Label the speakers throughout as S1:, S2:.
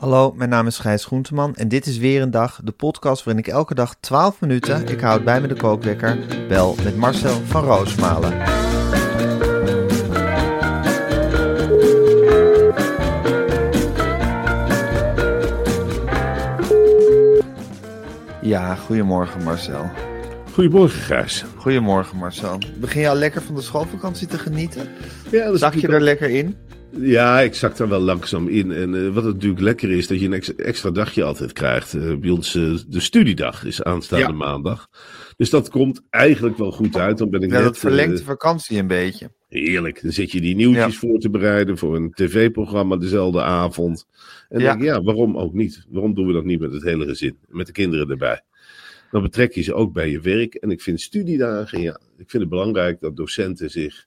S1: Hallo, mijn naam is Gijs Groenteman en dit is weer een dag, de podcast waarin ik elke dag 12 minuten, ik houd bij me de kookwekker, bel met Marcel van Roosmalen. Ja, goedemorgen Marcel.
S2: Goedemorgen, Gijs.
S1: Goedemorgen Marcel. Begin je al lekker van de schoolvakantie te genieten?
S2: Ja, dat is
S1: Zag je er lekker in?
S2: Ja, ik zak er wel langzaam in. En eh, wat natuurlijk lekker is, dat je een ex- extra dagje altijd krijgt. Eh, bij ons eh, de studiedag is aanstaande
S1: Ja.
S2: maandag. Dus dat komt eigenlijk wel goed uit. Dan ben ik
S1: Ja,
S2: net,
S1: dat verlengt de vakantie een beetje.
S2: heerlijk. Dan zit je die nieuwtjes
S1: Ja.
S2: voor te bereiden voor een tv-programma dezelfde avond. En
S1: Ja.
S2: denk ik, ja, waarom ook niet? Waarom doen we dat niet met het hele gezin? Met de kinderen erbij. Dan betrek je ze ook bij je werk. En ik vind studiedagen, ja, ik vind het belangrijk dat docenten zich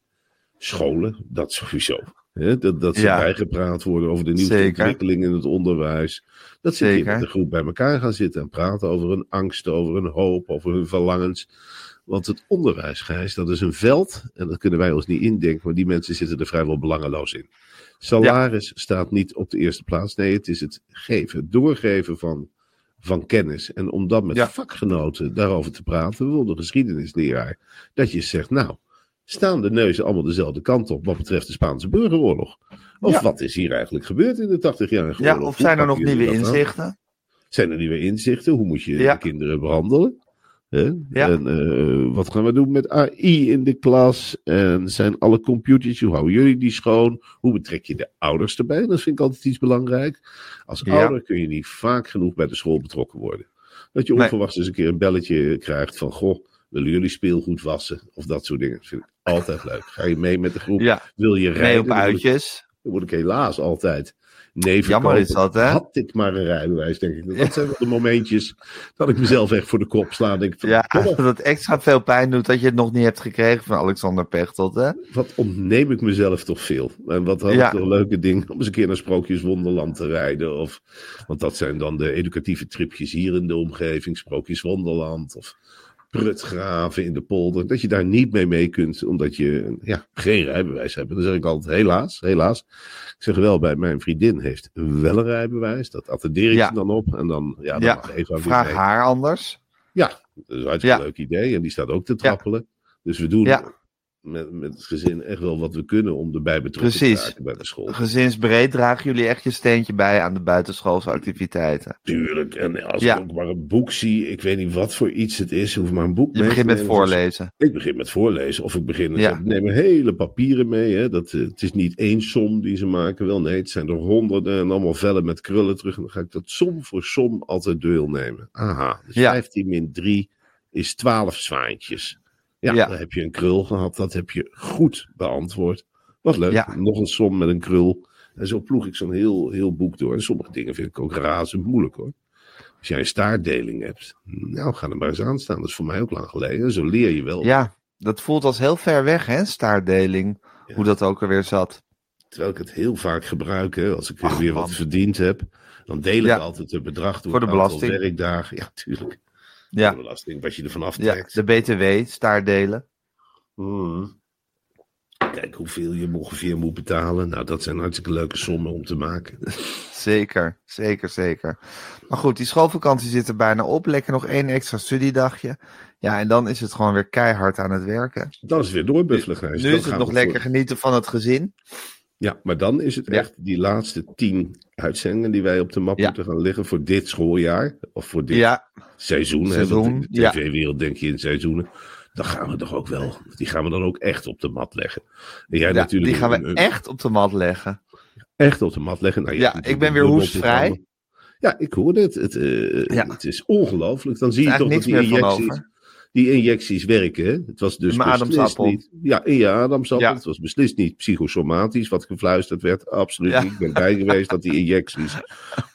S2: scholen. Dat sowieso. Hè, dat, dat ze
S1: Ja.
S2: bijgepraat worden over de nieuwste
S1: Zeker.
S2: ontwikkelingen in het onderwijs. Dat ze
S1: Zeker.
S2: met een groep bij elkaar gaan zitten en praten over hun angst, over hun hoop, over hun verlangens. Want het onderwijs, dat is een veld. En dat kunnen wij ons niet indenken, maar die mensen zitten er vrijwel belangeloos in. Salaris staat niet op de eerste plaats. Nee, het is het geven, het doorgeven van, van kennis. En om dan met
S1: Ja.
S2: vakgenoten daarover te praten, bijvoorbeeld de geschiedenisleraar, dat je zegt, nou, staan de neuzen allemaal dezelfde kant op wat betreft de Spaanse burgeroorlog? Of
S1: Ja.
S2: wat is hier eigenlijk gebeurd in de 80-jarige
S1: Ja,
S2: oorlog?
S1: of zijn er nog nieuwe
S2: aan?
S1: inzichten?
S2: Zijn er nieuwe inzichten? Hoe moet je
S1: Ja.
S2: de kinderen behandelen?
S1: Ja.
S2: En eh, wat gaan we doen met AI in de klas? En zijn alle computers, hoe houden jullie die schoon? Hoe betrek je de ouders erbij? Dat vind ik altijd iets belangrijk. Als
S1: Ja.
S2: ouder kun je niet vaak genoeg bij de school betrokken worden. Dat je
S1: Nee.
S2: onverwachts eens een keer een belletje krijgt van... Goh, willen jullie speelgoed wassen? Of dat soort dingen. Dat vind ik altijd leuk. Ga je mee met de groep?
S1: Ja,
S2: Wil je
S1: mee
S2: rijden?
S1: op
S2: moet ik-
S1: uitjes.
S2: dan word ik helaas altijd nee
S1: Jammer is dat, hè?
S2: Had ik maar een rijbewijs, denk ik. Dat zijn wel de momentjes dat ik mezelf echt voor de kop sla. Denk ik van,
S1: Ja,
S2: op,
S1: dat het extra veel pijn doet dat je het nog niet hebt gekregen van Alexander Pechtold, hè?
S2: wat ontneem ik mezelf toch veel. En wat had
S1: Ja.
S2: ik toch leuke dingen om eens een keer naar Sprookjes Wonderland te rijden. Of, want dat zijn dan de educatieve tripjes hier in de omgeving. Sprookjes Wonderland of Prutgraven in de polder. Dat je daar niet mee mee kunt, omdat je ja, geen rijbewijs hebt. En dan zeg ik altijd, helaas, helaas. Ik zeg wel bij, mijn vriendin heeft wel een rijbewijs. Dat attendeer ik
S1: Ja.
S2: dan op. En dan, ja, dan
S1: Ja,
S2: mag
S1: Vraag haar anders.
S2: Ja, dat is een hartstikke
S1: Ja.
S2: leuk idee. En die staat ook te trappelen. Dus we doen
S1: Ja.
S2: Met, met het gezin echt wel wat we kunnen om erbij betrokken
S1: Precies.
S2: te raken bij de school.
S1: Gezinsbreed dragen jullie echt je steentje bij aan de buitenschoolse activiteiten.
S2: Tuurlijk. En als
S1: Ja.
S2: ik ook maar een boek zie, ik weet niet wat voor iets het is, hoef maar een boek
S1: Je
S2: mee
S1: begint
S2: te
S1: met
S2: nemen.
S1: voorlezen.
S2: Ik begin met voorlezen. Of ik begin,
S1: Ja.
S2: ik neem hele papieren mee. Hè. Dat, eh, het is niet één som die ze maken. Wel, nee, het zijn er honderden en allemaal vellen met krullen terug. En dan ga ik dat som voor som altijd deelnemen. Aha, dus
S1: Ja.
S2: 15 min 3 is 12 zwaantjes. Ja,
S1: Ja.
S2: dan heb je een krul gehad. Dat heb je goed beantwoord. Wat leuk.
S1: Ja.
S2: Nog een som met een krul. En zo ploeg ik zo'n heel, heel boek door. En sommige dingen vind ik ook razend moeilijk hoor. Als jij een staartdeling hebt, nou ga er maar eens aan staan. Dat is voor mij ook lang geleden. Zo leer je wel.
S1: Ja, dat voelt als heel ver weg, hè? Staartdeling.
S2: Ja.
S1: Hoe dat ook alweer zat.
S2: Terwijl ik het heel vaak gebruik, hè, als ik weer
S1: Ach,
S2: weer
S1: man.
S2: wat verdiend heb, dan deel ik
S1: Ja.
S2: altijd het bedrag door
S1: Voor de belasting.
S2: werkdagen. Ja, tuurlijk.
S1: Ja,
S2: De belasting, wat je ervan
S1: ja
S2: aftrekt.
S1: de BTW, staartdelen.
S2: Mm. kijk hoeveel je ongeveer moet betalen. Nou, dat zijn hartstikke leuke sommen om te maken.
S1: Zeker, zeker, zeker. Maar goed, die schoolvakantie zit er bijna op. Lekker nog één extra studiedagje. Ja, en dan is het gewoon weer keihard aan het werken.
S2: Dan is het weer doorbuffelen.
S1: Nu
S2: Dan
S1: is het nog lekker
S2: voor-
S1: genieten van het gezin.
S2: Ja, maar dan is het echt die laatste tien uitzendingen die wij op de map moeten gaan liggen voor dit schooljaar. Of voor dit
S1: Ja,
S2: seizoen. hè,
S1: Seizoen,
S2: want in de tv-wereld denk je in seizoenen. Dan gaan we toch ook wel. Die gaan we dan ook echt op de mat leggen. En jij
S1: ja
S2: natuurlijk
S1: die gaan we
S2: een-
S1: echt op de mat leggen.
S2: echt op de mat leggen. Nou,
S1: Ja, ik ben weer hoestvrij.
S2: Ja, ik hoor het. Het, eh,
S1: Ja.
S2: het is ongelooflijk. Dan zie je
S1: is
S2: toch dat die injecties,
S1: over.
S2: Die injecties werken. hè? Het was dus beslist niet. Ja, in je ademsappel.
S1: Ja.
S2: Het was beslist niet psychosomatisch wat gefluisterd werd. Absoluut
S1: Ja.
S2: niet. Ik ben bij geweest dat die injecties.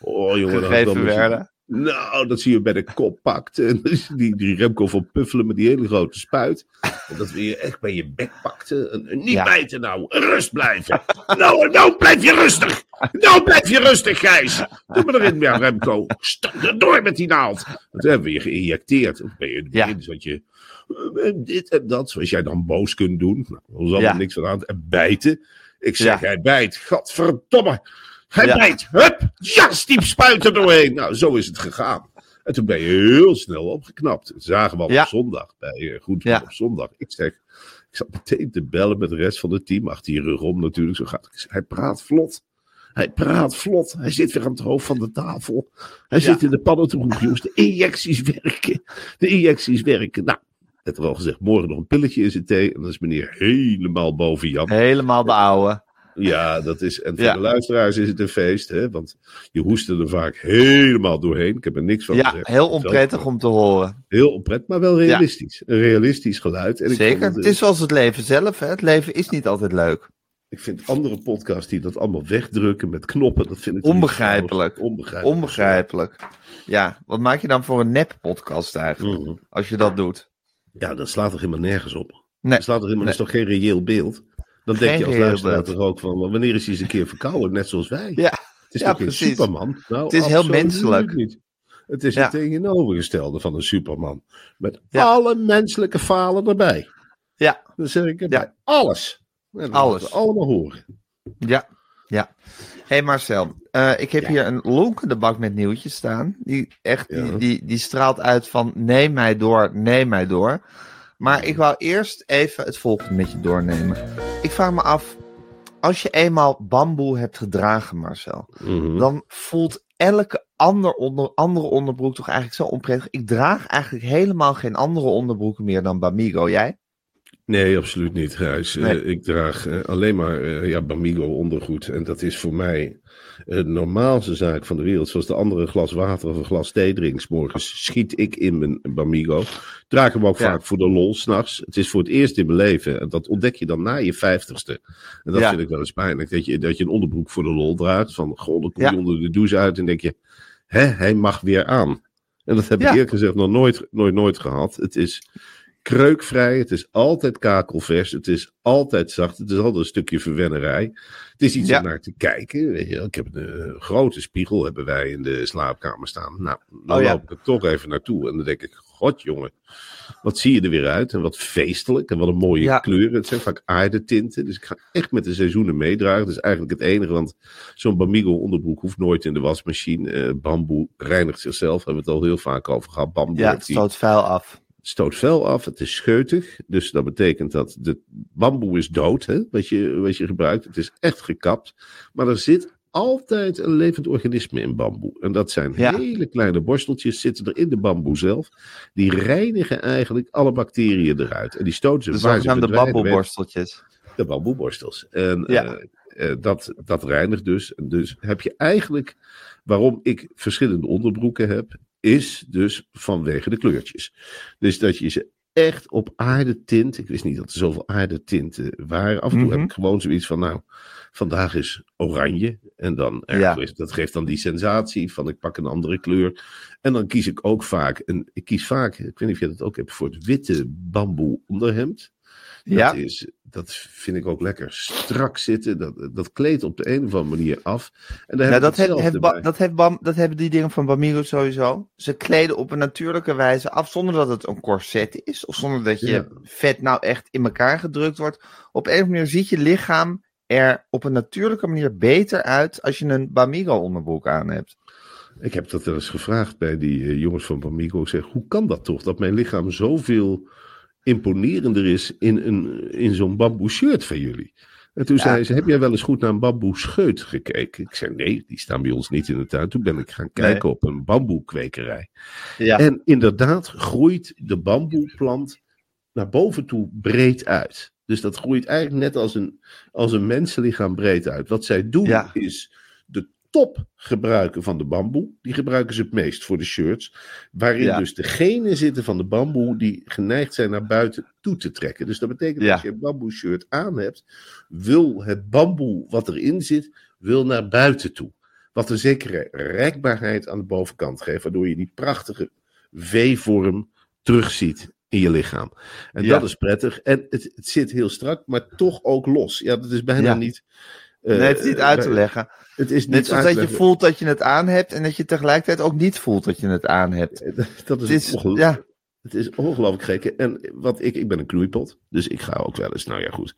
S2: Oh jongen, dat
S1: werden.
S2: Nou, dat zie je bij de kop pakt. En die, die Remco van Puffelen met die hele grote spuit. En dat weer echt bij je bek pakte. En, en niet
S1: Ja.
S2: bijten nou, rust blijven. nou, nou blijf je rustig. Nou blijf je rustig, Gijs. Doe maar erin, ja, Remco. Stak er door met die naald. Dat hebben we je geïnjecteerd. Ben je in het
S1: Ja.
S2: begin zat je dit en dat. Zoals jij dan boos kunt doen. Nou, er
S1: Ja.
S2: niks aan. En bijten. Ik zeg,
S1: Ja.
S2: hij bijt. Gadverdomme. Hij
S1: Ja.
S2: Hup. Ja, stiep spuiten doorheen. Nou, zo is het gegaan. En toen ben je heel snel opgeknapt. Dat zagen we al
S1: Ja.
S2: op zondag. Bij uh, Goed
S1: Ja.
S2: op zondag. Ik zeg, ik zat meteen te bellen met de rest van het team. Achter je rug om natuurlijk. Zo gaat zeg, Hij praat vlot. Hij praat vlot. Hij zit weer aan het hoofd van de tafel. Hij zit in de pannentroeg, jongens. De injecties werken. De injecties werken. Nou, het er al gezegd. Morgen nog een pilletje in zijn thee. En dan is meneer helemaal boven Jan.
S1: Helemaal de oude.
S2: Ja, dat is. En voor
S1: Ja.
S2: de luisteraars is het een feest, hè? Want je hoest er vaak helemaal doorheen. Ik heb er niks van
S1: Ja,
S2: gezegd.
S1: heel onprettig om te horen.
S2: Heel onprettig, maar wel realistisch. Een realistisch geluid. En ik
S1: Zeker.
S2: vond
S1: Het is zoals het leven zelf. Hè. Het leven is niet altijd leuk.
S2: Ik vind andere podcasts die dat allemaal wegdrukken met knoppen. Dat vind ik
S1: Onbegrijpelijk.
S2: Onbegrijpelijk.
S1: Onbegrijpelijk. Ja, wat maak je dan voor een nep-podcast eigenlijk?
S2: Mhm.
S1: Als je dat doet.
S2: Ja, dat slaat er helemaal nergens op.
S1: Nee.
S2: Dat slaat helemaal,
S1: Nee.
S2: dat is toch geen reëel beeld? Dan denk je als luisteraar toch ook van, wanneer is hij eens een keer verkouden, net zoals wij?
S1: Ja,
S2: Het is
S1: ja,
S2: toch geen. Superman? Nou,
S1: Het is heel menselijk.
S2: Niet. Het is
S1: Ja.
S2: het tegenovergestelde van een Superman. Met
S1: Ja.
S2: alle menselijke falen erbij.
S1: ja,
S2: Dan zeg ik erbij.
S1: Ja.
S2: Alles. En
S1: Alles.
S2: allemaal horen.
S1: ja, ja. Hé hey Marcel, eh, ik heb hier een lonkende bak met nieuwtjes staan. Die echt, die, die, die straalt uit van neem mij door, neem mij door. Maar ik wou eerst even het volgende met je doornemen. Ik vraag me af, als je eenmaal bamboe hebt gedragen Marcel,
S2: Mhm.
S1: dan voelt elke ander onder, andere onderbroek toch eigenlijk zo onprettig. Ik draag eigenlijk helemaal geen andere onderbroeken meer dan Bamigo. Jij?
S2: Nee, absoluut niet, Gijs. Eh, ik draag eh, alleen maar eh, ja, Bamigo ondergoed. En dat is voor mij de normaalste zaak van de wereld. Zoals de andere een glas water of een glas thee drinkt. morgens schiet ik in mijn Bamigo. Draag hem ook
S1: Ja.
S2: vaak voor de lol s'nachts. Het is voor het eerst in mijn leven. En dat ontdek je dan na je vijftigste. En dat
S1: Ja.
S2: vind ik wel eens pijnlijk. Dat je, dat je een onderbroek voor de lol draagt. Van, goh, dan kom je
S1: Ja.
S2: onder de douche uit en denk je... Hè, hij mag weer aan. En dat heb ik eerlijk gezegd nog nooit, nooit, nooit gehad. Het is kreukvrij. Het is altijd kakelvers. Het is altijd zacht. Het is altijd een stukje verwennerij. Het is iets
S1: Ja.
S2: om naar te kijken. Weet je. wel. Ik heb een eh, grote spiegel hebben wij in de slaapkamer staan. Nou, dan
S1: Oh ja.
S2: loop ik er toch even naartoe. En dan denk ik, god jongen. Wat zie je er weer uit? En wat feestelijk. En wat een mooie
S1: Ja.
S2: kleuren. Het zijn vaak aardetinten. Dus ik ga echt met de seizoenen meedragen. Dat is eigenlijk het enige. Want zo'n Bamigo onderbroek hoeft nooit in de wasmachine. Eh, bamboe reinigt zichzelf. Hebben we het al heel vaak over gehad. Bamboe
S1: Ja, het stoot vuil af.
S2: Stoot vel af, het is scheutig. Dus dat betekent dat de bamboe is dood, hè, wat, je, wat je gebruikt. Het is echt gekapt. Maar er zit altijd een levend organisme in bamboe. En dat zijn
S1: Ja.
S2: hele kleine borsteltjes, zitten er in de bamboe zelf. Die reinigen eigenlijk alle bacteriën eruit. En die stoten ze
S1: De
S2: waar ze verdwijnen weg.
S1: bamboeborsteltjes.
S2: De bamboeborstels. En
S1: Ja.
S2: eh, eh, dat, dat reinigt dus. En dus heb je eigenlijk, waarom ik verschillende onderbroeken heb, is dus vanwege de kleurtjes. Dus dat je ze echt op aarde tint. Ik wist niet dat er zoveel aarde tinten waren. Af en toe
S1: Mhm.
S2: heb ik gewoon zoiets van, nou, vandaag is oranje. En dan,
S1: Ja.
S2: dat geeft dan die sensatie van, ik pak een andere kleur. En dan kies ik ook vaak, een, ik kies vaak, ik weet niet of jij dat ook hebt, voor het witte bamboe onderhemd.
S1: Ja.
S2: Dat, is, dat vind ik ook lekker. Strak zitten, dat, dat kleedt op de een of andere manier af. En daar
S1: Nou, dat, dat, Bam, dat hebben die dingen van Bamigo sowieso. Ze kleden op een natuurlijke wijze af, zonder dat het een corset is. Of zonder dat je
S2: Ja.
S1: vet nou echt in elkaar gedrukt wordt. Op een of andere manier ziet je lichaam er op een natuurlijke manier beter uit als je een Bamigo onderbroek aan hebt.
S2: Ik heb dat wel eens gevraagd bij die eh, jongens van Bamigo. Ik zeg, hoe kan dat toch? Dat mijn lichaam zoveel imponerender is in, een, in zo'n bamboe shirt van jullie. En toen zei ze, heb jij wel eens goed naar een bamboe scheut gekeken? Ik zei, nee, die staan bij ons niet in de tuin. Toen ben ik gaan kijken op een bamboekwekerij.
S1: Ja.
S2: En inderdaad groeit de bamboeplant naar boven toe breed uit. Dus dat groeit eigenlijk net als een, als een mensenlichaam breed uit. Wat zij doen
S1: Ja.
S2: is top gebruiken van de bamboe. Die gebruiken ze het meest voor de shirts. Waarin
S1: Ja.
S2: dus de genen zitten van de bamboe die geneigd zijn naar buiten toe te trekken. Dus dat betekent
S1: Ja.
S2: als je een bamboe shirt aan hebt, wil het bamboe wat erin zit, wil naar buiten toe. Wat een zekere rekbaarheid aan de bovenkant geeft, waardoor je die prachtige V-vorm terugziet in je lichaam. En
S1: Ja.
S2: dat is prettig. En het, het zit heel strak, maar toch ook los. Ja, dat is bijna niet. Eh,
S1: nee, het is niet uit te
S2: eh,
S1: leggen.
S2: Het is
S1: Net
S2: niet
S1: zoals
S2: uit
S1: dat je voelt dat je het aan hebt en dat je tegelijkertijd ook niet voelt dat je het aan hebt.
S2: leggen. Dat is,
S1: Het is,
S2: ongeluk-
S1: ja,
S2: Het is ongelooflijk gek. En wat ik, ik ben een knoeipot. Dus ik ga ook wel eens, nou ja goed.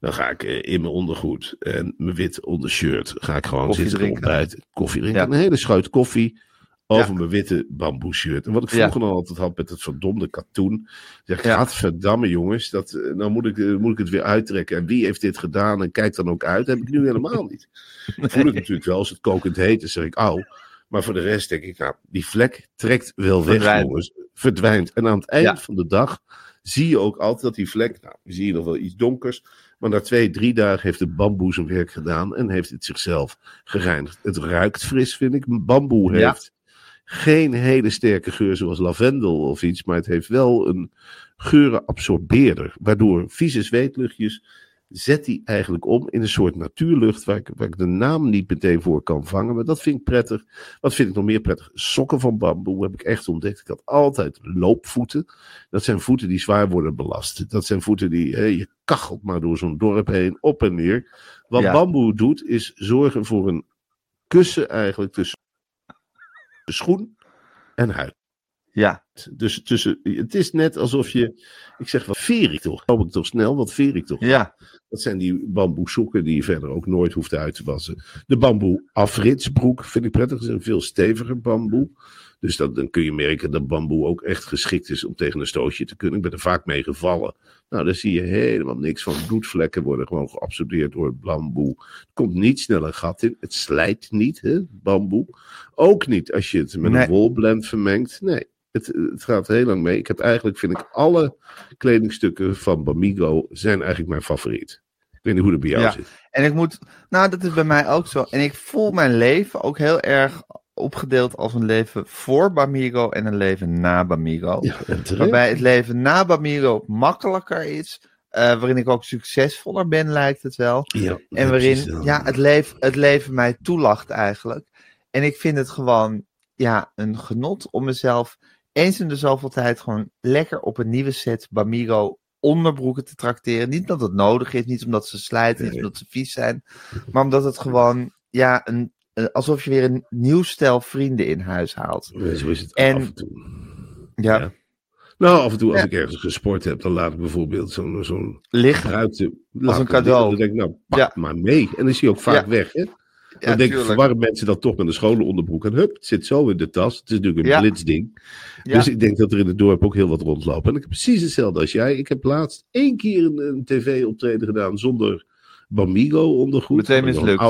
S2: Dan ga ik eh, in mijn ondergoed en mijn wit ondershirt. Ga ik gewoon
S1: Koffie
S2: zitten
S1: drinken.
S2: ontbijten. Koffie drinken.
S1: Ja.
S2: Een hele schuit koffie over mijn witte bamboe shirt. En wat ik vroeger nog altijd had met het verdomde katoen. Zeg ik,
S1: Ja.
S2: gadverdamme jongens. Dat, eh, nou moet ik, eh, moet ik het weer uittrekken. En wie heeft dit gedaan? En kijk dan ook uit. Dat heb ik nu helemaal niet. Voel ik natuurlijk wel als het kokend heet. Dan zeg ik, auw. Maar voor de rest denk ik, nou, die vlek trekt wel weg,
S1: Verdwijnt.
S2: jongens. Verdwijnt. En aan het eind
S1: Ja.
S2: van de dag zie je ook altijd dat die vlek, nou, zie je nog wel iets donkers. Maar na twee, drie dagen heeft de bamboe zijn werk gedaan en heeft het zichzelf gereinigd. Het ruikt fris, vind ik. Bamboe heeft geen hele sterke geur zoals lavendel of iets, maar het heeft wel een geurenabsorbeerder. Waardoor vieze zweetluchtjes zet hij eigenlijk om in een soort natuurlucht waar ik, waar ik de naam niet meteen voor kan vangen. Maar dat vind ik prettig. Wat vind ik nog meer prettig? Sokken van bamboe heb ik echt ontdekt. Ik had altijd loopvoeten. Dat zijn voeten die zwaar worden belast. Dat zijn voeten die hè, je kachelt maar door zo'n dorp heen, op en neer. Wat
S1: Ja.
S2: bamboe doet, is zorgen voor een kussen eigenlijk tussen schoen en huid.
S1: ja,
S2: Dus tussen, het is net alsof je, ik zeg wat veer ik toch? Loop ik toch snel? Wat veer ik toch?
S1: ja,
S2: Dat zijn die bamboe sokken die je verder ook nooit hoeft uit te wassen. De bamboe afritsbroek vind ik prettig. Dat is een veel steviger bamboe. Dus dat, dan kun je merken dat bamboe ook echt geschikt is om tegen een stootje te kunnen. Ik ben er vaak mee gevallen. Nou, daar zie je helemaal niks van. Bloedvlekken worden gewoon geabsorbeerd door het bamboe. Er komt niet snel een gat in. Het slijt niet, hè, bamboe. Ook niet als je het met
S1: Nee.
S2: een wolblend vermengt. Nee, het, het gaat heel lang mee. Ik heb eigenlijk, vind ik, alle kledingstukken van Bamigo zijn eigenlijk mijn favoriet. Ik weet niet hoe het bij jou
S1: Ja.
S2: zit.
S1: En ik moet, nou, dat is bij mij ook zo. En ik voel mijn leven ook heel erg opgedeeld als een leven voor Bamigo en een leven na Bamigo.
S2: Ja.
S1: Waarbij het leven na Bamigo makkelijker is. eh, waarin ik ook succesvoller ben, lijkt het wel.
S2: Ja,
S1: En waarin ja, het, leven, het leven mij toelacht eigenlijk. En ik vind het gewoon ja, een genot om mezelf eens in de zoveel tijd gewoon lekker op een nieuwe set Bamigo onderbroeken te trakteren. Niet dat het nodig is, niet omdat ze slijten, niet omdat ze vies zijn. Maar omdat het gewoon, ja, een, alsof je weer een nieuw stel vrienden in huis haalt.
S2: Zo is het
S1: En-
S2: af en toe.
S1: Ja,
S2: Ja. Nou, af en toe als
S1: Ja.
S2: ik ergens gesport heb, dan laat ik bijvoorbeeld zo'n zo'n gebruikte...
S1: Als een cadeau.
S2: Dan denk ik, nou, pak
S1: Ja.
S2: maar mee. En dan is hij ook vaak weg, hè? Dan denk ik, verwarren mensen dat toch met een scholenonderbroek. En hup, het zit zo in de tas. Het is natuurlijk een.
S1: Ja.
S2: Dus ik denk dat er in het dorp ook heel wat rondlopen. En ik heb precies hetzelfde als jij. Ik heb laatst één keer een, een tv-optreden gedaan zonder Bamigo ondergoed.
S1: Meteen mislukt.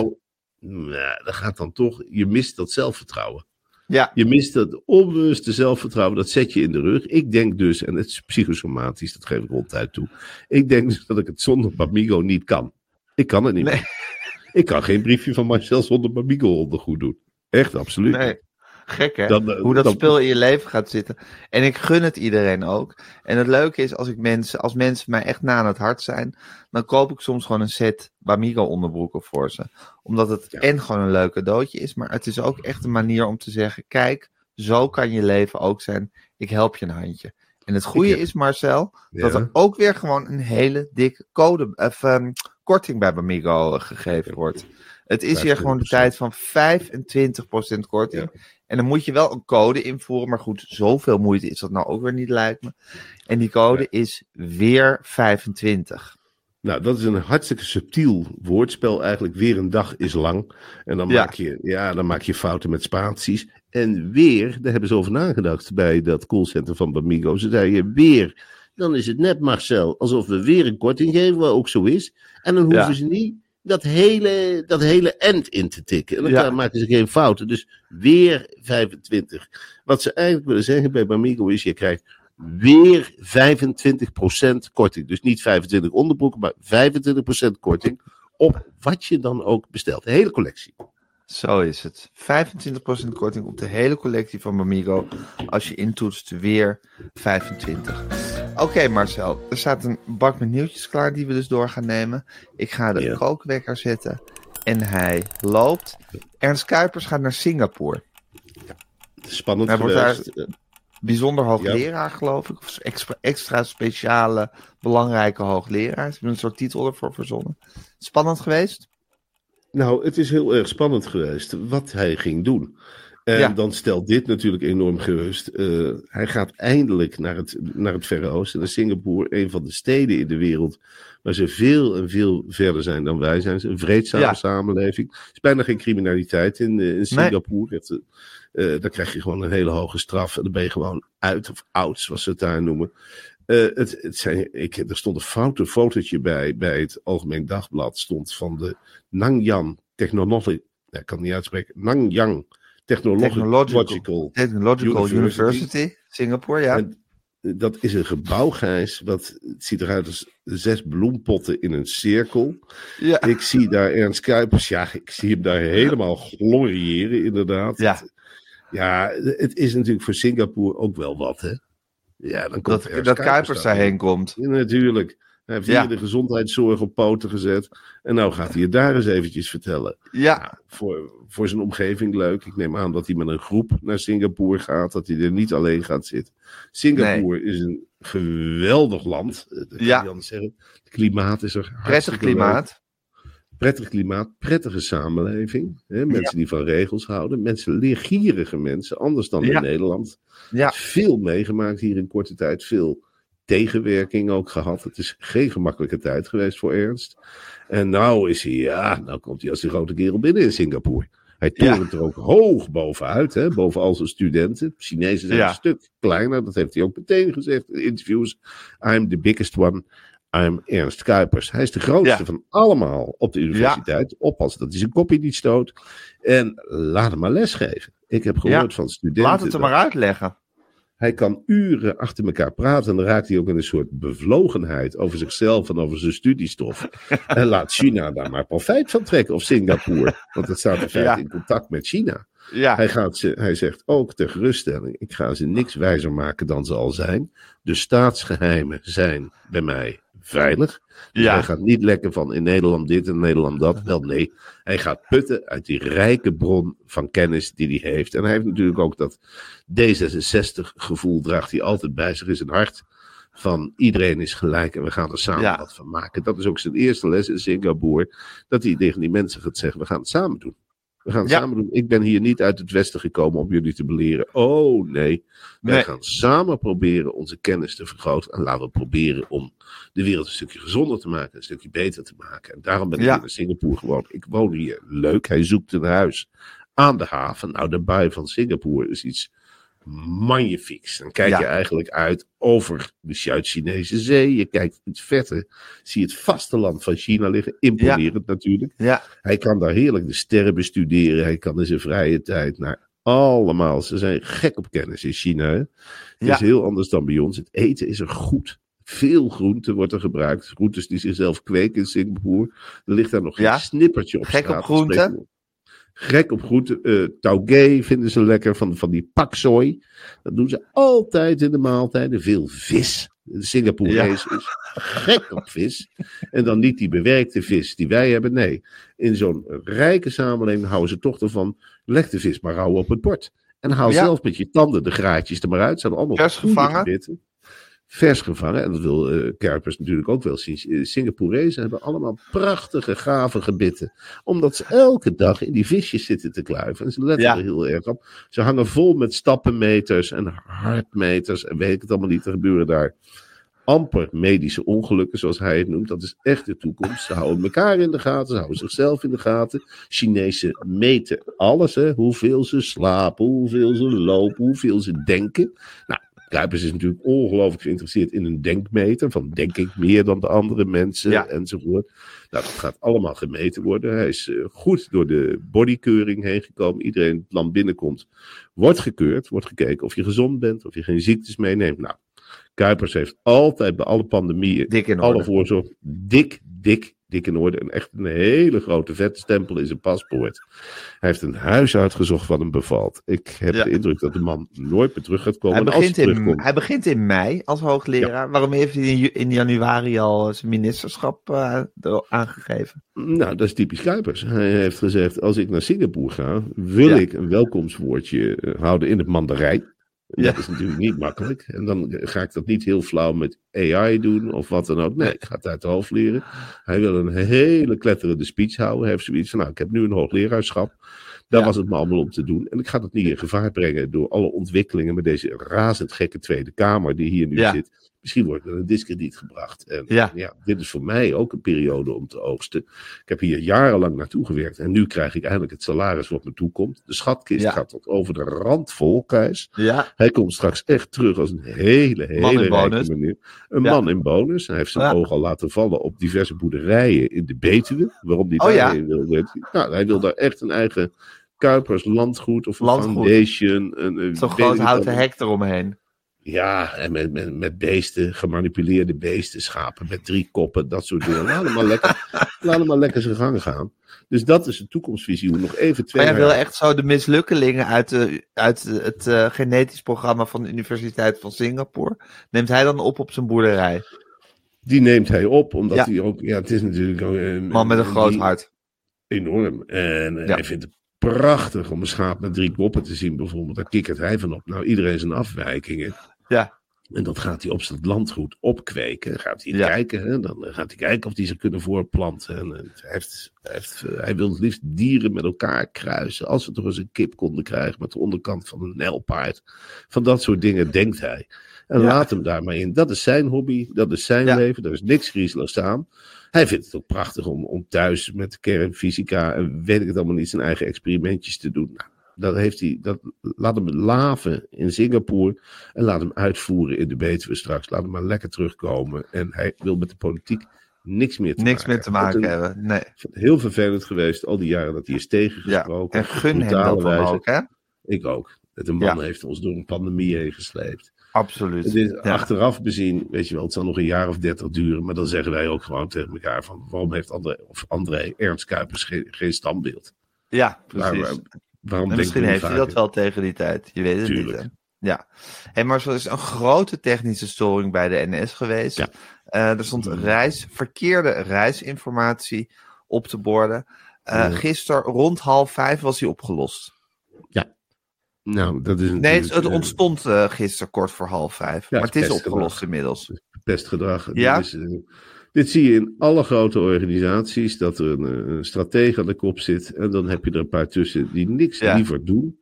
S2: Nou, dat gaat dan toch... Je mist dat zelfvertrouwen.
S1: Ja,
S2: Je mist dat onbewuste zelfvertrouwen, dat zet je in de rug. Ik denk dus, en het is psychosomatisch, dat geef ik ronduit toe. Ik denk dus dat ik het zonder Bamigo niet kan. Ik kan het niet
S1: Nee.
S2: meer. Ik kan geen briefje van Marcel zonder Bamigo ondergoed doen. Echt, absoluut.
S1: nee. Gek hè?
S2: Dan, eh,
S1: hoe dat
S2: dan-
S1: spul in je leven gaat zitten. En ik gun het iedereen ook. En het leuke is, als, ik mensen, als mensen mij echt na aan het hart zijn, dan koop ik soms gewoon een set Bamigo onderbroeken voor ze. Omdat het
S2: Ja.
S1: en gewoon een leuk cadeautje is, maar het is ook echt een manier om te zeggen, kijk, zo kan je leven ook zijn. Ik help je een handje. En het goede
S2: heb-
S1: is, Marcel, dat er ook weer gewoon een hele dikke code, of, ehm, korting bij Bamigo eh, gegeven wordt. Het is hier gewoon de
S2: 25%.
S1: tijd van 25% korting. En dan moet je wel een code invoeren. Maar goed, zoveel moeite is dat nou ook weer niet, lijkt me. En die code is weer 25.
S2: Nou, dat is een hartstikke subtiel woordspel eigenlijk. Weer een dag is lang. En dan,
S1: Ja.
S2: maak, je, ja, dan maak je fouten met spaties. En weer, daar hebben ze over nagedacht bij dat callcenter van Bamigo. Ze zeiden weer, dan is het net Marcel, alsof we weer een korting geven, wat ook zo is. En dan hoeven
S1: Ja.
S2: ze niet dat hele, dat hele end in te tikken. En dan
S1: Ja.
S2: maken ze geen fouten. Dus weer 25. Wat ze eigenlijk willen zeggen bij Bamigo is, je krijgt weer 25% korting. Dus niet 25 onderbroeken, maar 25% korting op wat je dan ook bestelt. De hele collectie.
S1: Zo is het. 25% korting op de hele collectie van Bamigo. Als je intoetst weer 25. Oké Marcel, er staat een bak met nieuwtjes klaar die we dus door gaan nemen. Ik ga de
S2: Ja.
S1: kookwekker zetten. En hij loopt. Ernst Kuipers gaat naar Singapore.
S2: Spannend
S1: Hij wordt
S2: geweest. Eh,
S1: Bijzonder hoogleraar, geloof ik. Of extra, extra speciale, belangrijke hoogleraar. Ze hebben een soort titel ervoor verzonnen. Spannend geweest?
S2: Nou, het is heel erg spannend geweest wat hij ging doen. En
S1: Ja.
S2: dan stelt dit natuurlijk enorm gerust. Eh, hij gaat eindelijk naar het, naar het Verre Oosten, naar Singapore, een van de steden in de wereld waar ze veel en veel verder zijn dan wij zijn. Een vreedzame
S1: Ja.
S2: samenleving. Er is bijna geen criminaliteit in, eh, in Singapore. Het, eh, dan krijg je gewoon een hele hoge straf en dan ben je gewoon uit of oud, zoals ze het daar noemen. Het, het zijn, ik, er stond een foute fotootje bij, bij het Algemeen Dagblad, stond van de Nanyang Technology, ik kan het niet uitspreken, Nanyang Technological,
S1: Technological- Technological
S2: University.
S1: University, Singapore, ja.
S2: En dat is een gebouw, Gijs, wat het ziet eruit als zes bloempotten in een cirkel.
S1: ja.
S2: Ik zie daar Ernst Kuipers, ja, ik zie hem daar helemaal gloriëren, inderdaad.
S1: Ja.
S2: Het- ja, het is natuurlijk voor Singapore ook wel wat, hè? Ja, dan komt
S1: Dat,
S2: Ernst
S1: dat Kuipers
S2: daarheen.
S1: daarheen komt.
S2: Ja, natuurlijk. Hij heeft
S1: Ja.
S2: hier de gezondheidszorg op poten gezet. En nou gaat hij het daar eens eventjes vertellen.
S1: Ja,
S2: Voor, voor zijn omgeving leuk. Ik neem aan dat hij met een groep naar Singapore gaat. Dat hij er niet alleen gaat zitten. Singapore is een geweldig land. eh, Dat kan
S1: Ja.
S2: zeggen. Het klimaat is er
S1: prettig
S2: leuk.
S1: klimaat.
S2: Prettig klimaat, prettige samenleving. Hè? Mensen die van regels houden. Mensen, leergierige mensen. Anders dan
S1: Ja.
S2: in Nederland.
S1: Ja,
S2: Veel meegemaakt hier in korte tijd. Veel tegenwerking ook gehad. Het is geen gemakkelijke tijd geweest voor Ernst. En nou is hij, ja, nou komt hij als de grote kerel binnen in Singapore. Hij
S1: Ja.
S2: torent er ook hoog bovenuit, hè, boven al zijn studenten. Chinezen zijn
S1: Ja.
S2: een stuk kleiner, dat heeft hij ook meteen gezegd in interviews. I'm the biggest one. I'm Ernst Kuipers. Hij is de grootste
S1: Ja.
S2: van allemaal op de universiteit. Oppassen dat hij zijn kopje niet stoot. En laat hem maar lesgeven. Ik heb gehoord van studenten.
S1: laat het
S2: dat-
S1: maar uitleggen.
S2: Hij kan uren achter elkaar praten en dan raakt hij ook in een soort bevlogenheid over zichzelf en over zijn studiestof. en laat China daar maar profijt van trekken, of Singapore. Want het staat in feite
S1: Ja.
S2: in contact met China.
S1: Ja,
S2: Hij, gaat ze, hij zegt ook ter geruststelling: ik ga ze niks wijzer maken dan ze al zijn. De staatsgeheimen zijn bij mij veilig. Dus
S1: Ja.
S2: Hij gaat niet lekken van in Nederland dit en Nederland dat. Wel nee, hij gaat putten uit die rijke bron van kennis die hij heeft. En hij heeft natuurlijk ook dat D66-gevoel, draagt hij altijd bij zich in zijn hart. Van iedereen is gelijk en we gaan er samen
S1: Ja.
S2: wat van maken. Dat is ook zijn eerste les in Singapore. Dat hij tegen die mensen gaat zeggen: we gaan het samen doen. We gaan het
S1: Ja.
S2: samen doen. Ik ben hier niet uit het Westen gekomen om jullie te beleren. Oh nee. Wij
S1: Nee.
S2: gaan samen proberen onze kennis te vergroten. En laten we proberen om de wereld een stukje gezonder te maken. Een stukje beter te maken. En daarom ben ik
S1: Ja.
S2: in Singapore gewoon. Ik woon hier. Leuk. Hij zoekt een huis aan de haven. Nou, de baai van Singapore is iets magnifieks. Dan kijk
S1: Ja.
S2: je eigenlijk uit over de Zuid-Chinese zee. Je kijkt in het vette. Zie het vasteland van China liggen. Imponerend natuurlijk.
S1: ja,
S2: Hij kan daar heerlijk de sterren bestuderen. Hij kan in zijn vrije tijd naar allemaal. Ze zijn gek op kennis in China. Hè? Het
S1: Ja.
S2: is heel anders dan bij ons. Het eten is er goed. Veel groente wordt er gebruikt. Groentes die zichzelf kweken in Singapore. Er ligt daar nog geen
S1: Ja.
S2: snippertje op
S1: Gek op groente?
S2: Gek op groente. Eh taugé vinden ze lekker. Van, van die paksoi. Dat doen ze altijd in de maaltijden. Veel vis. De Singaporees is gek op vis. En dan niet die bewerkte vis die wij hebben. Nee, in zo'n rijke samenleving houden ze toch ervan. Leg de vis maar rauw op het bord. En haal
S1: Ja.
S2: zelf met je tanden de graatjes er maar uit. Ze zijn allemaal
S1: Vers
S2: goede
S1: gevangen.
S2: gebitten. Vers gevangen. En dat wil uh, Kuipers natuurlijk ook wel zien. Uh, Singaporezen hebben allemaal prachtige, gave gebitten. Omdat ze elke dag in die visjes zitten te kluiven. En ze letten
S1: Ja.
S2: er heel erg op. Ze hangen vol met stappenmeters en hartmeters. En weet ik het allemaal niet. Er gebeuren daar amper medische ongelukken, zoals hij het noemt. Dat is echt de toekomst. Ze houden elkaar in de gaten, ze houden zichzelf in de gaten. Chinezen meten alles, hè? hoeveel ze slapen, hoeveel ze lopen, hoeveel ze denken. Nou, Kuipers is natuurlijk ongelooflijk geïnteresseerd in een denkmeter. Van denk ik meer dan de andere mensen
S1: Ja.
S2: enzovoort. Nou, dat gaat allemaal gemeten worden. Hij is eh, goed door de bodykeuring heen gekomen. Iedereen die het land binnenkomt, wordt gekeurd. Wordt gekeken of je gezond bent, of je geen ziektes meeneemt. Nou, Kuipers heeft altijd bij alle pandemieën
S1: Dik in
S2: alle voorzorg dik, dik, dik in orde. En echt een hele grote vette stempel in zijn paspoort. Hij heeft een huis uitgezocht wat hem bevalt. Ik heb
S1: Ja.
S2: de indruk dat de man nooit meer terug gaat komen.
S1: Hij begint,
S2: hij
S1: in, hij begint in mei als hoogleraar. Waarom heeft hij in, januari al zijn ministerschap eh, aangegeven?
S2: Nou, dat is typisch Kuipers. Hij heeft gezegd, als ik naar Singapore ga, wil
S1: Ja.
S2: ik een welkomstwoordje eh, houden in het Mandarijn.
S1: Ja.
S2: Dat is natuurlijk niet makkelijk. En dan ga ik dat niet heel flauw met AI doen of wat dan ook. Nee, ik ga het uit de hoofd leren. Hij wil een hele kletterende speech houden. Hij heeft zoiets van, nou, ik heb nu een hoogleraarschap. Daar
S1: Ja.
S2: was het me allemaal om te doen. En ik ga dat niet in gevaar brengen door alle ontwikkelingen met deze razend gekke Tweede Kamer die hier nu
S1: Ja.
S2: zit. Misschien wordt er een discrediet gebracht. En
S1: Ja.
S2: ja, dit is voor mij ook een periode om te oogsten. Ik heb hier jarenlang naartoe gewerkt. En nu krijg ik eindelijk het salaris wat me toekomt. De schatkist
S1: Ja.
S2: gaat tot over de rand vol.
S1: Ja,
S2: Hij komt straks echt terug als een hele, hele
S1: Man in
S2: rijke
S1: bonus.
S2: meneer. Een man in bonus. Hij heeft zijn oog al laten vallen op diverse boerderijen in de Betuwe. Waarom die
S1: Oh, ja.
S2: daarheen wil. Nou, hij wil daar echt een eigen Kuipers landgoed of een
S1: Landgoed.
S2: foundation. Een, een
S1: zo'n groot houten hek eromheen.
S2: Ja, en met, met, met beesten, gemanipuleerde beesten, schapen met drie koppen, dat soort dingen. Laat hem maar lekker, laat hem maar lekker zijn gang gaan. Dus dat is de toekomstvisie. Nog even twee
S1: Maar jij wil echt zo de mislukkelingen uit, de, uit het eh, genetisch programma van de Universiteit van Singapore. Neemt hij dan op op zijn boerderij?
S2: Die neemt hij op, omdat
S1: Ja.
S2: hij ook, ja, het is natuurlijk een
S1: Man met een groot
S2: die-
S1: hart.
S2: Enorm. En eh,
S1: Ja.
S2: hij vindt het prachtig om een schaap met drie koppen te zien, bijvoorbeeld. Daar kikkert hij van op. Nou, iedereen zijn afwijkingen.
S1: Ja.
S2: En dat gaat hij op zijn landgoed opkweken. Gaat hij
S1: Ja.
S2: kijken. Hè? Dan eh, gaat hij kijken of hij ze kunnen voorplanten. En, eh, hij, heeft, hij, heeft, eh, hij wil het liefst dieren met elkaar kruisen. Als we toch eens een kip konden krijgen met de onderkant van een nijlpaard. Van dat soort dingen denkt hij. En
S1: Ja.
S2: laat hem daar maar in. Dat is zijn hobby. Dat is zijn
S1: Ja.
S2: leven. Daar is niks griezeligs aan. Hij vindt het ook prachtig om, om thuis met kernfysica en weet ik het allemaal niet zijn eigen experimentjes te doen. Nou, dat heeft hij, dat, laat hem laven in Singapore en laat hem uitvoeren in de Betuwe straks. Laat hem maar lekker terugkomen. En hij wil met de politiek niks meer te
S1: Niks
S2: maken
S1: meer te maken
S2: hebben.
S1: hebben. Nee.
S2: Heel vervelend geweest, al die jaren dat hij is
S1: Ja.
S2: tegengesproken.
S1: En gun hem dat ook, hè?
S2: Ik ook. De man
S1: Ja.
S2: heeft ons door een pandemie heen gesleept.
S1: Absoluut.
S2: Het is
S1: Ja.
S2: achteraf bezien, weet je wel, het zal nog een jaar of dertig duren. Maar dan zeggen wij ook gewoon tegen elkaar van, waarom heeft André, of André Ernst Kuipers geen, geen standbeeld?
S1: Ja, precies.
S2: waar- waarom
S1: En
S2: denken
S1: misschien heeft hij dat wel tegen die tijd. Je weet het
S2: Tuurlijk.
S1: niet. Hè? Ja. Hey, maar zo is een grote technische storing bij de NS geweest.
S2: Ja.
S1: Eh, er stond reis, verkeerde reisinformatie op de borden.
S2: Ja.
S1: Gisteren rond half vijf was die opgelost.
S2: Nou, dat is
S1: Nee, het,
S2: eh,
S1: ontstond eh gisteren kort voor half vijf.
S2: Ja,
S1: maar het is opgelost inmiddels.
S2: pestgedrag.
S1: Ja?
S2: Dit, is, eh, dit zie je in alle grote organisaties, dat er een, een stratege aan de kop zit. En dan heb je er een paar tussen die niks
S1: Ja.
S2: liever doen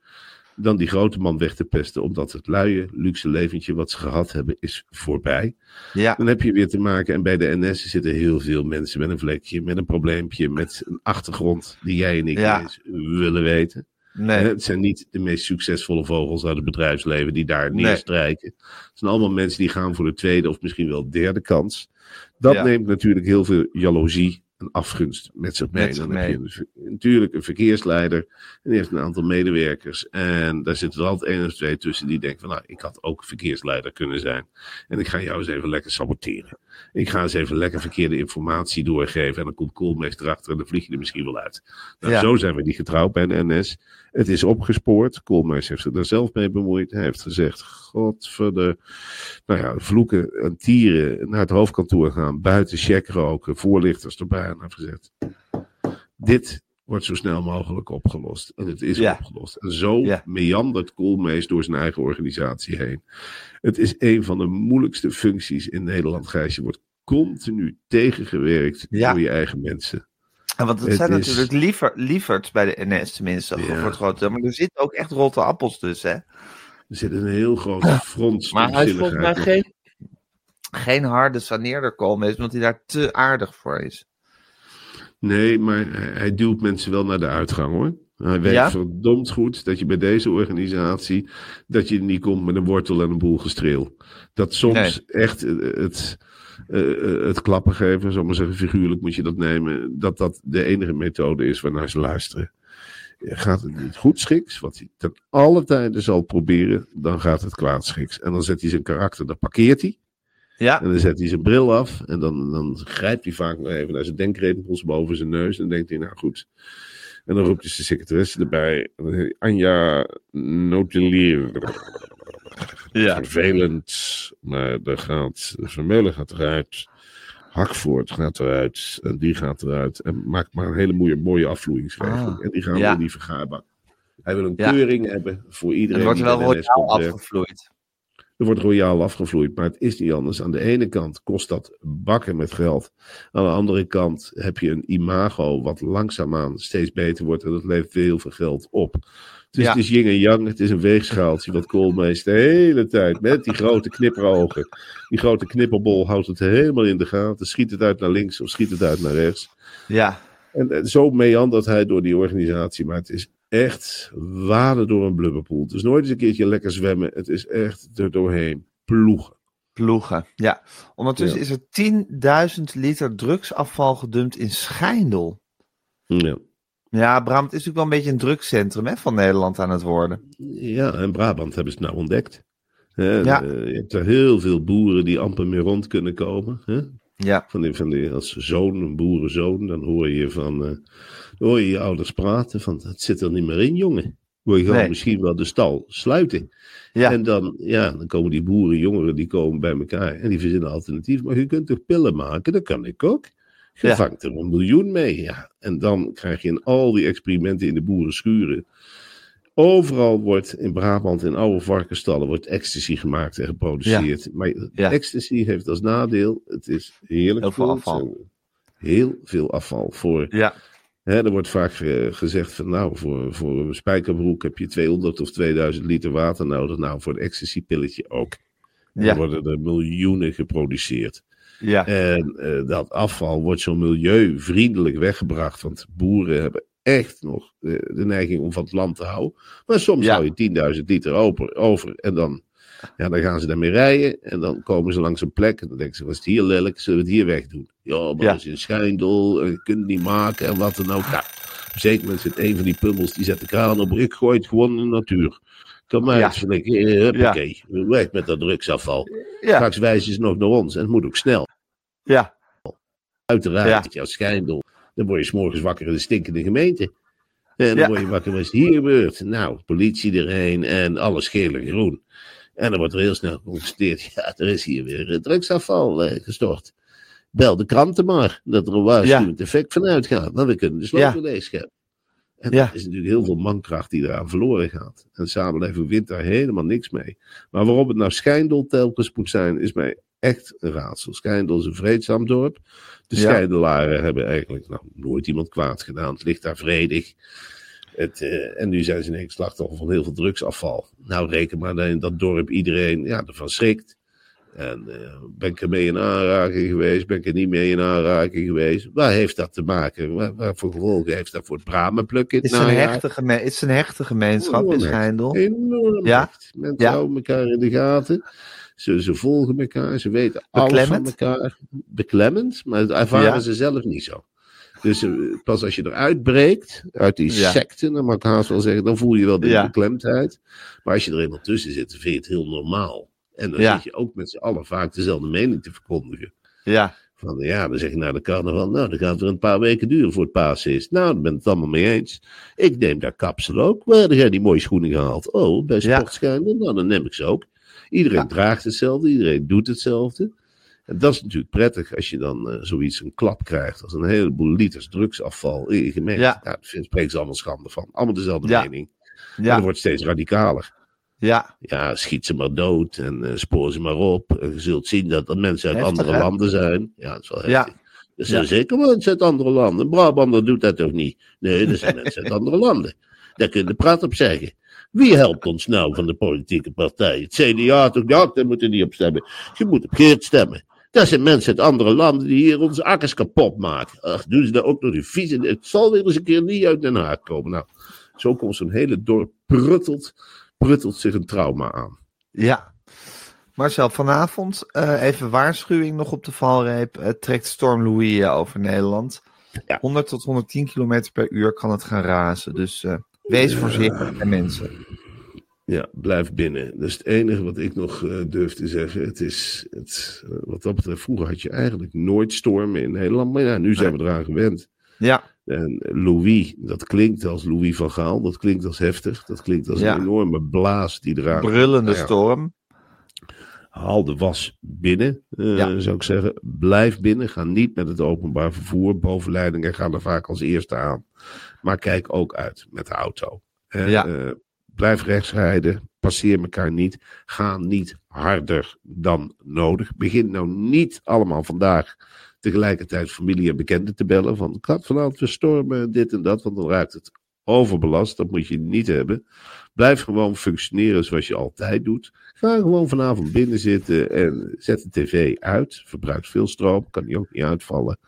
S2: dan die grote man weg te pesten. Omdat het luie, luxe leventje wat ze gehad hebben, is voorbij.
S1: Ja,
S2: Dan heb je weer te maken, en bij de NS zitten heel veel mensen met een vlekje, met een probleempje, met een achtergrond die jij en ik
S1: Ja.
S2: eens willen weten.
S1: Nee.
S2: Het zijn niet de meest succesvolle vogels uit het bedrijfsleven die daar
S1: Nee.
S2: neerstrijken. Het zijn allemaal mensen die gaan voor de tweede of misschien wel derde kans. Dat
S1: Ja.
S2: neemt natuurlijk heel veel jaloezie en afgunst met zich mee.
S1: Met zich
S2: Dan heb je een natuurlijk een verkeersleider en die heeft een aantal medewerkers. En daar zitten er altijd één of twee tussen die denken van nou, ik had ook verkeersleider kunnen zijn. En ik ga jou eens even lekker saboteren. Ik ga eens even lekker verkeerde informatie doorgeven. En dan komt Koolmees erachter en dan vlieg je er misschien wel uit. Nou,
S1: Ja.
S2: Zo zijn we niet getrouwd bij de NS. Het is opgespoord. Koolmees heeft zich daar zelf mee bemoeid. Hij heeft gezegd: Godverde. Nou ja, vloeken en tieren naar het hoofdkantoor gaan. Buiten check roken. Voorlichters erbij. En hij heeft gezegd: Dit wordt zo snel mogelijk opgelost. En het is
S1: Ja.
S2: opgelost. En zo
S1: Ja.
S2: meandert Koolmees door zijn eigen organisatie heen. Het is een van de moeilijkste functies in Nederland, Gijs. Je wordt continu tegengewerkt
S1: Ja.
S2: door je eigen mensen.
S1: En want het,
S2: Het
S1: zijn
S2: is-
S1: natuurlijk liever, lieverds bij de NS tenminste,
S2: Ja.
S1: voor het grote deel. Maar er zitten ook echt rotte appels tussen, hè?
S2: Er zit een heel groot front
S1: Maar hij is volgens mij
S2: stompzinnigheid
S1: geen, geen harde saneerder Koolmees, omdat hij daar te aardig voor is.
S2: Nee, maar hij, hij duwt mensen wel naar de uitgang hoor. Hij weet
S1: Ja?
S2: verdomd goed dat je bij deze organisatie, dat je niet komt met een wortel en een boel gestreel. Dat soms echt eh, het, eh, eh, het klappen geven, zal maar zeggen, figuurlijk moet je dat nemen, dat dat de enige methode is waarnaar ze luisteren. Gaat het niet goed schiks, wat hij ten alle tijden zal proberen, dan gaat het kwaad schiks. En dan zet hij zijn karakter, dan parkeert hij.
S1: Ja,
S2: En dan zet hij zijn bril af. En dan, dan grijpt hij vaak nog even naar zijn denkrimpels boven zijn neus. En dan denkt hij, nou goed. En dan roept hij zijn secretaresse erbij. Anja, notelier.
S1: ja.
S2: Vervelend. Maar er gaat, Vermeulen gaat eruit. Hakvoort gaat eruit. En die gaat eruit. En maakt maar een hele mooie, mooie afvloeingsregeling.
S1: Ah,
S2: en die gaan
S1: ja.
S2: in die vergaarbak. Hij wil een
S1: Ja.
S2: keuring hebben voor
S1: Er
S2: iedereen.
S1: wordt
S2: die
S1: wel royaal afgevloeid.
S2: Er wordt royaal afgevloeid, maar het is niet anders. Aan de ene kant kost dat bakken met geld. Aan de andere kant heb je een imago wat langzaamaan steeds beter wordt en dat levert heel veel geld op. Dus
S1: Ja.
S2: het is yin en yang, het is een weegschaaltje wat Koolmees de hele tijd met die grote knipperogen. Die grote knipperbol houdt het helemaal in de gaten. Schiet het uit naar links of schiet het uit naar rechts.
S1: Ja,
S2: En, en zo meandert hij door die organisatie. Maar het is echt waden door een blubberpoel. Het is nooit eens een keertje lekker zwemmen. Het is echt er doorheen ploegen.
S1: ploegen. Ja. Ondertussen
S2: Ja.
S1: is er 10.000 liter drugsafval gedumpt in Schijndel.
S2: Ja.
S1: Ja, Bram, het is natuurlijk wel een beetje een drugscentrum hè, van Nederland aan het worden.
S2: ja, en Brabant hebben ze het nou ontdekt. Hè,
S1: Ja.
S2: eh, je hebt er heel veel boeren die amper meer rond kunnen komen. Hè?
S1: Ja,
S2: Van die, van die, als zoon, een boerenzoon, dan hoor je van, eh, dan hoor je je ouders praten van, het zit er niet meer in, jongen. We gaan
S1: Nee.
S2: misschien wel de stal sluiten.
S1: ja,
S2: En dan, ja, dan komen die boerenjongeren, die komen bij elkaar en die verzinnen alternatief. Maar je kunt toch pillen maken? Dat kan ik ook. Je
S1: Ja.
S2: vangt er een miljoen mee, ja. En dan krijg je in al die experimenten in de boerenschuren. Overal wordt in Brabant, in oude varkenstallen, wordt ecstasy gemaakt en geproduceerd. Maar
S1: Ja.
S2: ecstasy heeft als nadeel, het is heerlijk
S1: Heel veel afval.
S2: zijn Heel veel afval. Voor,
S1: ja,
S2: hè, er wordt vaak eh, gezegd van nou, voor, voor een spijkerbroek heb je 200 of 2000 liter water nodig. Nou, voor een ecstasy-pilletje ook. En
S1: Ja.
S2: Er worden er miljoenen geproduceerd.
S1: ja,
S2: En eh, dat afval wordt zo milieuvriendelijk weggebracht. Want boeren hebben echt nog de neiging om van het land te houden. Maar soms
S1: Ja.
S2: hou je 10.000 liter over, over. En dan, ja, dan gaan ze daarmee rijden. En dan komen ze langs een plek. En dan denken ze, was het hier lelijk? Zullen we het hier wegdoen? Ja, maar
S1: Ja.
S2: dat is een schijndel. En je kunt het niet maken. En wat dan ook. Nou, zeker moment zit een van die pummels. Die zet de kraan op. Ik gooi het gewoon in de natuur. Kan mij
S1: Ja.
S2: Huppakee. Weg met dat drugsafval.
S1: ja,
S2: Straks wijzen ze nog naar ons. En het moet ook snel.
S1: ja,
S2: Uiteraard,
S1: Ja.
S2: jouw schijndel. Dan word je 's morgens wakker in de stinkende gemeente. En dan
S1: Ja.
S2: word je wakker, wat is hier gebeurd? Nou, politie erheen en alles geel en groen. En dan wordt er heel snel geconstateerd, ja, er is hier weer drugsafval eh, gestort. Bel de kranten maar, dat er een waarschuwend effect van uitgaat. Want we kunnen de sloten
S1: Ja.
S2: leegscheppen. En
S1: Ja.
S2: dat is natuurlijk heel veel mankracht die eraan verloren gaat. En de samenleving wint daar helemaal niks mee. Maar waarom het nou Schijndel telkens moet zijn, is mij echt een raadsel. Schijndel is een vreedzaam dorp. De
S1: Ja.
S2: Schijndelaren hebben eigenlijk nou, nooit iemand kwaad gedaan. Het ligt daar vredig. Het, eh, en nu zijn ze in één keer slachtoffer van heel veel drugsafval. Nou, reken maar dat in dat dorp iedereen ja, ervan schrikt. En eh, ben ik er mee in aanraking geweest? Ben ik er niet mee in aanraking geweest? Waar heeft dat te maken? Waar, waar voor gevolgen heeft dat voor het bramenplukken? in
S1: Het is een hechte, het is een hechte gemeenschap in
S2: Enorm
S1: Schijndel.
S2: Enorm
S1: Ja.
S2: Mensen
S1: Ja.
S2: houden elkaar in de gaten. Ze, ze volgen elkaar. Ze weten alles van elkaar. Beklemmend, maar dat ervaren
S1: Ja.
S2: ze zelf niet zo. Dus eh, pas als je eruit breekt, uit die
S1: Ja.
S2: secte, dan mag ik haast wel zeggen, dan voel je wel de
S1: Ja.
S2: beklemdheid. Maar als je er eenmaal tussen zit, dan vind je het heel normaal. En dan zit je ook met z'n allen vaak dezelfde mening te verkondigen.
S1: Ja,
S2: Van ja, dan zeg je naar de carnaval, nou, dan gaat het weer een paar weken duren voor het Pasen is. Nou, daar ben ik het allemaal mee eens. Ik neem daar kapsel ook. Waar heb jij die mooie schoenen gehaald? Oh, bij
S1: Ja.
S2: sportschijnen? Nou, dan neem ik ze ook. Iedereen
S1: Ja.
S2: draagt hetzelfde, iedereen doet hetzelfde. En dat is natuurlijk prettig als je dan eh, zoiets een klap krijgt. Als een heleboel liters drugsafval in je gemeente.
S1: Ja.
S2: Ja. daar spreken ze allemaal schande van. Allemaal dezelfde
S1: Ja.
S2: mening.
S1: Ja,
S2: dat wordt steeds radicaler.
S1: ja,
S2: Ja, schiet ze maar dood en eh, spoor ze maar op. En je zult zien dat er mensen uit
S1: Heftig,
S2: andere
S1: hè?
S2: landen zijn. Ja, dat is wel
S1: Ja.
S2: heftig. Er zijn
S1: Ja.
S2: zeker mensen uit andere landen. Brabander doet dat toch niet? Nee, er zijn mensen uit andere landen. Daar kun je praat op zeggen. Wie helpt ons nou van de politieke partijen? Het CDA toch? Ja, daar moeten niet op stemmen. Je moet op Geert stemmen. Dat zijn mensen uit andere landen die hier onze akkers kapot maken. Ach, doen ze daar ook nog die vieze... Het zal weer eens een keer niet uit Den Haag komen. Nou, zo komt zo'n hele dorp pruttelt, pruttelt zich een trauma aan.
S1: ja. Marcel, vanavond eh, even waarschuwing nog op de valreep. Eh, trekt storm Louis eh, over Nederland.
S2: Ja.
S1: 100 tot 110 km per uur kan het gaan razen. Dus wees voorzichtig, hè, mensen.
S2: Ja, blijf binnen. Dat is het enige wat ik nog eh, durf te zeggen. Het is, het, eh, wat dat betreft, vroeger had je eigenlijk nooit stormen in Nederland. Maar ja, nu zijn we eraan gewend.
S1: Ja,
S2: En Louis, dat klinkt als Louis van Gaal. Dat klinkt als heftig. Dat klinkt als
S1: Ja.
S2: een enorme blaas die eraan
S1: brullende
S2: ja,
S1: storm.
S2: Haal de was binnen, eh,
S1: Ja.
S2: zou ik zeggen. Blijf binnen. Ga niet met het openbaar vervoer. Bovenleidingen gaan er vaak als eerste aan. Maar kijk ook uit met de auto. Eh,
S1: Ja.
S2: eh, blijf rechts rijden. Passeer elkaar niet. Ga niet harder dan nodig. Begin nou niet allemaal vandaag tegelijkertijd familie en bekenden te bellen. Van ik had vanavond weer stormen, dit en dat. Want dan raakt het overbelast. Dat moet je niet hebben. Blijf gewoon functioneren zoals je altijd doet. Ga gewoon vanavond binnen zitten en zet de tv uit. Verbruikt veel stroom, kan die ook niet uitvallen.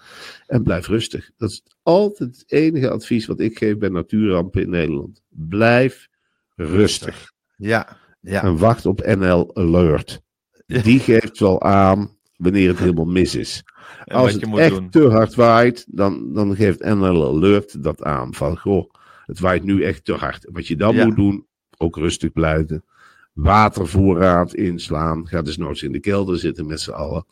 S2: En blijf rustig. Dat is altijd het enige advies wat ik geef bij natuurrampen in Nederland. Blijf rustig.
S1: Ja, ja.
S2: En wacht op NL Alert. Die geeft wel aan wanneer het helemaal mis is.
S1: En
S2: Als het echt
S1: doen.
S2: te hard waait, dan, dan geeft NL Alert dat aan. Van, goh, het waait nu echt te hard. Wat je dan
S1: Ja.
S2: moet doen, ook rustig blijven. Watervoorraad inslaan. Ga dus nooit in de kelder zitten met z'n allen.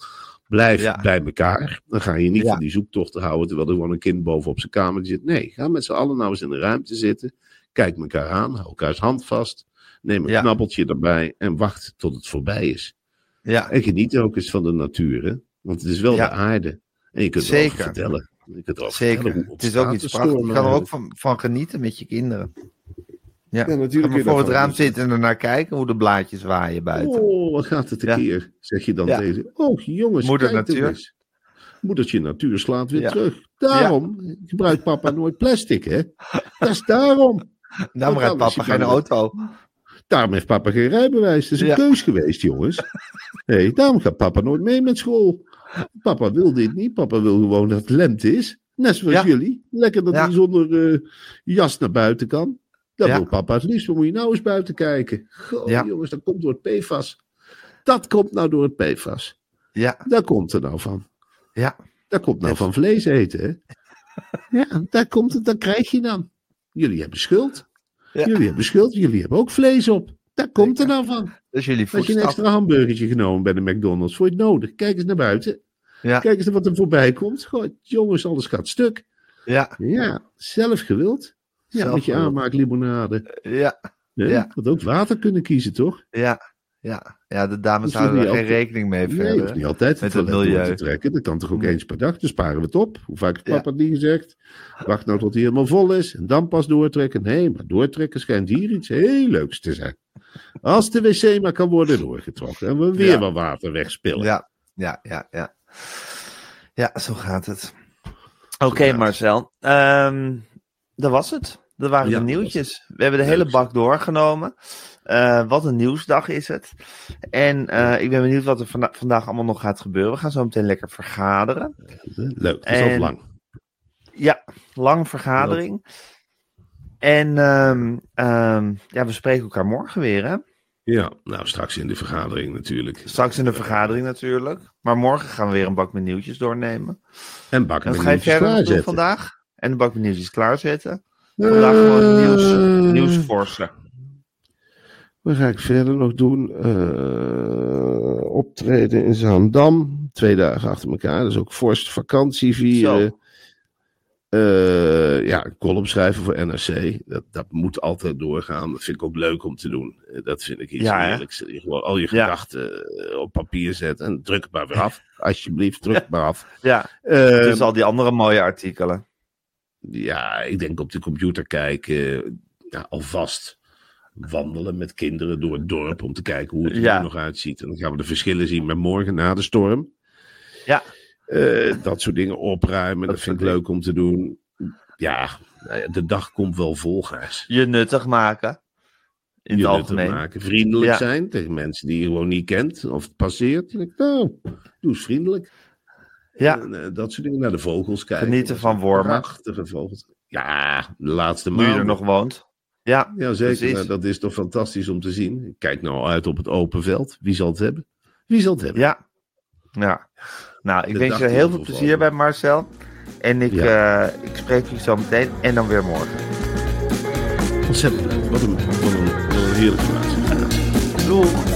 S2: Blijf
S1: Ja.
S2: bij elkaar. Dan ga je niet
S1: Ja.
S2: van die zoektochten houden terwijl er gewoon een kind boven op zijn kamer zit. Nee, ga met z'n allen nou eens in de ruimte zitten. Kijk elkaar aan. Hou elkaars hand vast. Neem een knabbeltje erbij en wacht tot het voorbij is.
S1: Ja,
S2: En geniet ook eens van de natuur, hè? Want het is wel de aarde. En je kunt
S1: Zeker.
S2: erover vertellen. Je kunt erover
S1: zeker. Het is ook iets prachtigs. Je kan er ook van, van genieten met je kinderen. Ja,
S2: Ja, natuurlijk
S1: Ga
S2: je
S1: voor het raam zitten en ernaar kijken hoe de blaadjes waaien buiten.
S2: Oh, wat gaat het
S1: Ja.
S2: tekeer? Zeg je dan tegen. Oh, jongens,
S1: Moeder
S2: kijk
S1: natuur.
S2: eens. Moedertje natuur slaat weer terug. Daarom gebruikt papa nooit plastic, hè? Dat is daarom.
S1: Daarom rijdt papa geen auto.
S2: Daarom heeft papa geen rijbewijs. Het is een
S1: Ja.
S2: keus geweest, jongens. hey, daarom gaat papa nooit mee met school. Papa wil dit niet. Papa wil gewoon dat het lente is. Net zoals
S1: Ja.
S2: jullie. Lekker dat
S1: Ja.
S2: hij zonder eh, jas naar buiten kan. Dat wil papa het liefst. Maar moet je nou eens buiten kijken. Goh, jongens, dat komt door het PFAS. Dat komt nou door het PFAS.
S1: Ja,
S2: Daar komt het nou van.
S1: ja,
S2: Dat komt nou van vlees eten, hè? Ja, daar komt het. Dat krijg je dan. Jullie hebben schuld.
S1: Ja.
S2: Jullie hebben schuld. Jullie hebben ook vlees op. Daar komt het nou van.
S1: Dat is jullie
S2: Had je een extra hamburgertje genomen bij de McDonald's? Vond je het nodig? Kijk eens naar buiten.
S1: Ja,
S2: Kijk eens naar wat er voorbij komt. Goh, jongens, alles gaat stuk.
S1: ja,
S2: Ja, zelf gewild. Ja,
S1: Zelf
S2: met je
S1: gewild.
S2: aanmaaklimonade.
S1: ja,
S2: Ja.
S1: Ja.
S2: Had ook water kunnen kiezen, toch?
S1: ja, ja. Ja, de dames houden er geen
S2: altijd-
S1: rekening mee
S2: Nee,
S1: verder.
S2: niet altijd
S1: Met
S2: het
S1: milieu.
S2: te trekken. Dat kan toch ook eens per dag? Dan sparen we het op. Hoe vaak heeft
S1: Ja.
S2: papa het niet gezegd? Wacht nou tot hij helemaal vol is. En dan pas doortrekken. Nee, maar doortrekken schijnt hier iets heel leuks te zijn. Als de wc maar kan worden doorgetrokken. En we weer
S1: Ja.
S2: wat water wegspillen.
S1: Ja, ja, ja, ja. Ja, zo gaat het. Oké. Marcel. Ehm, dat was het. Dat waren
S2: Ja,
S1: de nieuwtjes. We hebben de hele bak doorgenomen. Eh, wat een nieuwsdag is het. En eh, ik ben benieuwd wat er vanda- vandaag allemaal nog gaat gebeuren. We gaan zo meteen lekker vergaderen.
S2: Leuk. Het is al lang.
S1: Ja, lang vergadering. En ehm, ehm, ja, we spreken elkaar morgen weer, hè?
S2: Ja, nou straks in de vergadering natuurlijk.
S1: Straks in de vergadering natuurlijk. Maar morgen gaan we weer een bak met nieuwtjes doornemen.
S2: En
S1: wat
S2: met
S1: ga je
S2: nieuwtjes klaarzetten.
S1: vandaag? En de bak met nieuwtjes klaarzetten. Vandaag gewoon nieuws,
S2: Eh,
S1: nieuwsforsen.
S2: Wat ga ik verder nog doen? Eh, optreden in Zaandam. Twee dagen achter elkaar. Dus ook forst vakantie vieren. Eh, ja, column schrijven voor NRC. Dat, dat moet altijd doorgaan. Dat vind ik ook leuk om te doen. Eh, Dat vind ik iets
S1: Ja,
S2: Gewoon al je
S1: Ja.
S2: gedachten op papier zetten. En druk het maar weer af. Alsjeblieft, druk het maar af.
S1: Ja, dus al die andere mooie artikelen.
S2: Ja, ik denk op de computer kijken. Ja, alvast wandelen met kinderen door het dorp. Om te kijken hoe het er
S1: Ja.
S2: nog uitziet. En dan gaan we de verschillen zien met morgen na de storm.
S1: Ja.
S2: Eh, dat soort dingen opruimen. Dat,
S1: Dat
S2: vind ik leuk om te doen. Ja, nou de dag komt wel vol, Gijs.
S1: Je nuttig maken. In
S2: je
S1: het
S2: maken. Vriendelijk
S1: Ja.
S2: zijn tegen mensen die je gewoon niet kent of passeert. Ik, nou, doe eens vriendelijk.
S1: Ja,
S2: En, eh, dat soort dingen. Naar de vogels kijken.
S1: Genieten van wormen.
S2: Prachtige vogels. Ja, de laatste
S1: nu
S2: maand.
S1: je er nog woont. Ja,
S2: Ja, zeker. Nou, dat is toch fantastisch om te zien. Ik kijk nou uit op het open veld. Wie zal het hebben? Wie zal het hebben?
S1: Ja. ja. Nou, ik
S2: De
S1: wens je heel veel plezier bij Marcel. En ik, eh, ik spreek je zo meteen en dan weer morgen.
S2: Ontzettend. Wat een, wat een, wat een heerlijke plaats.
S1: Doei.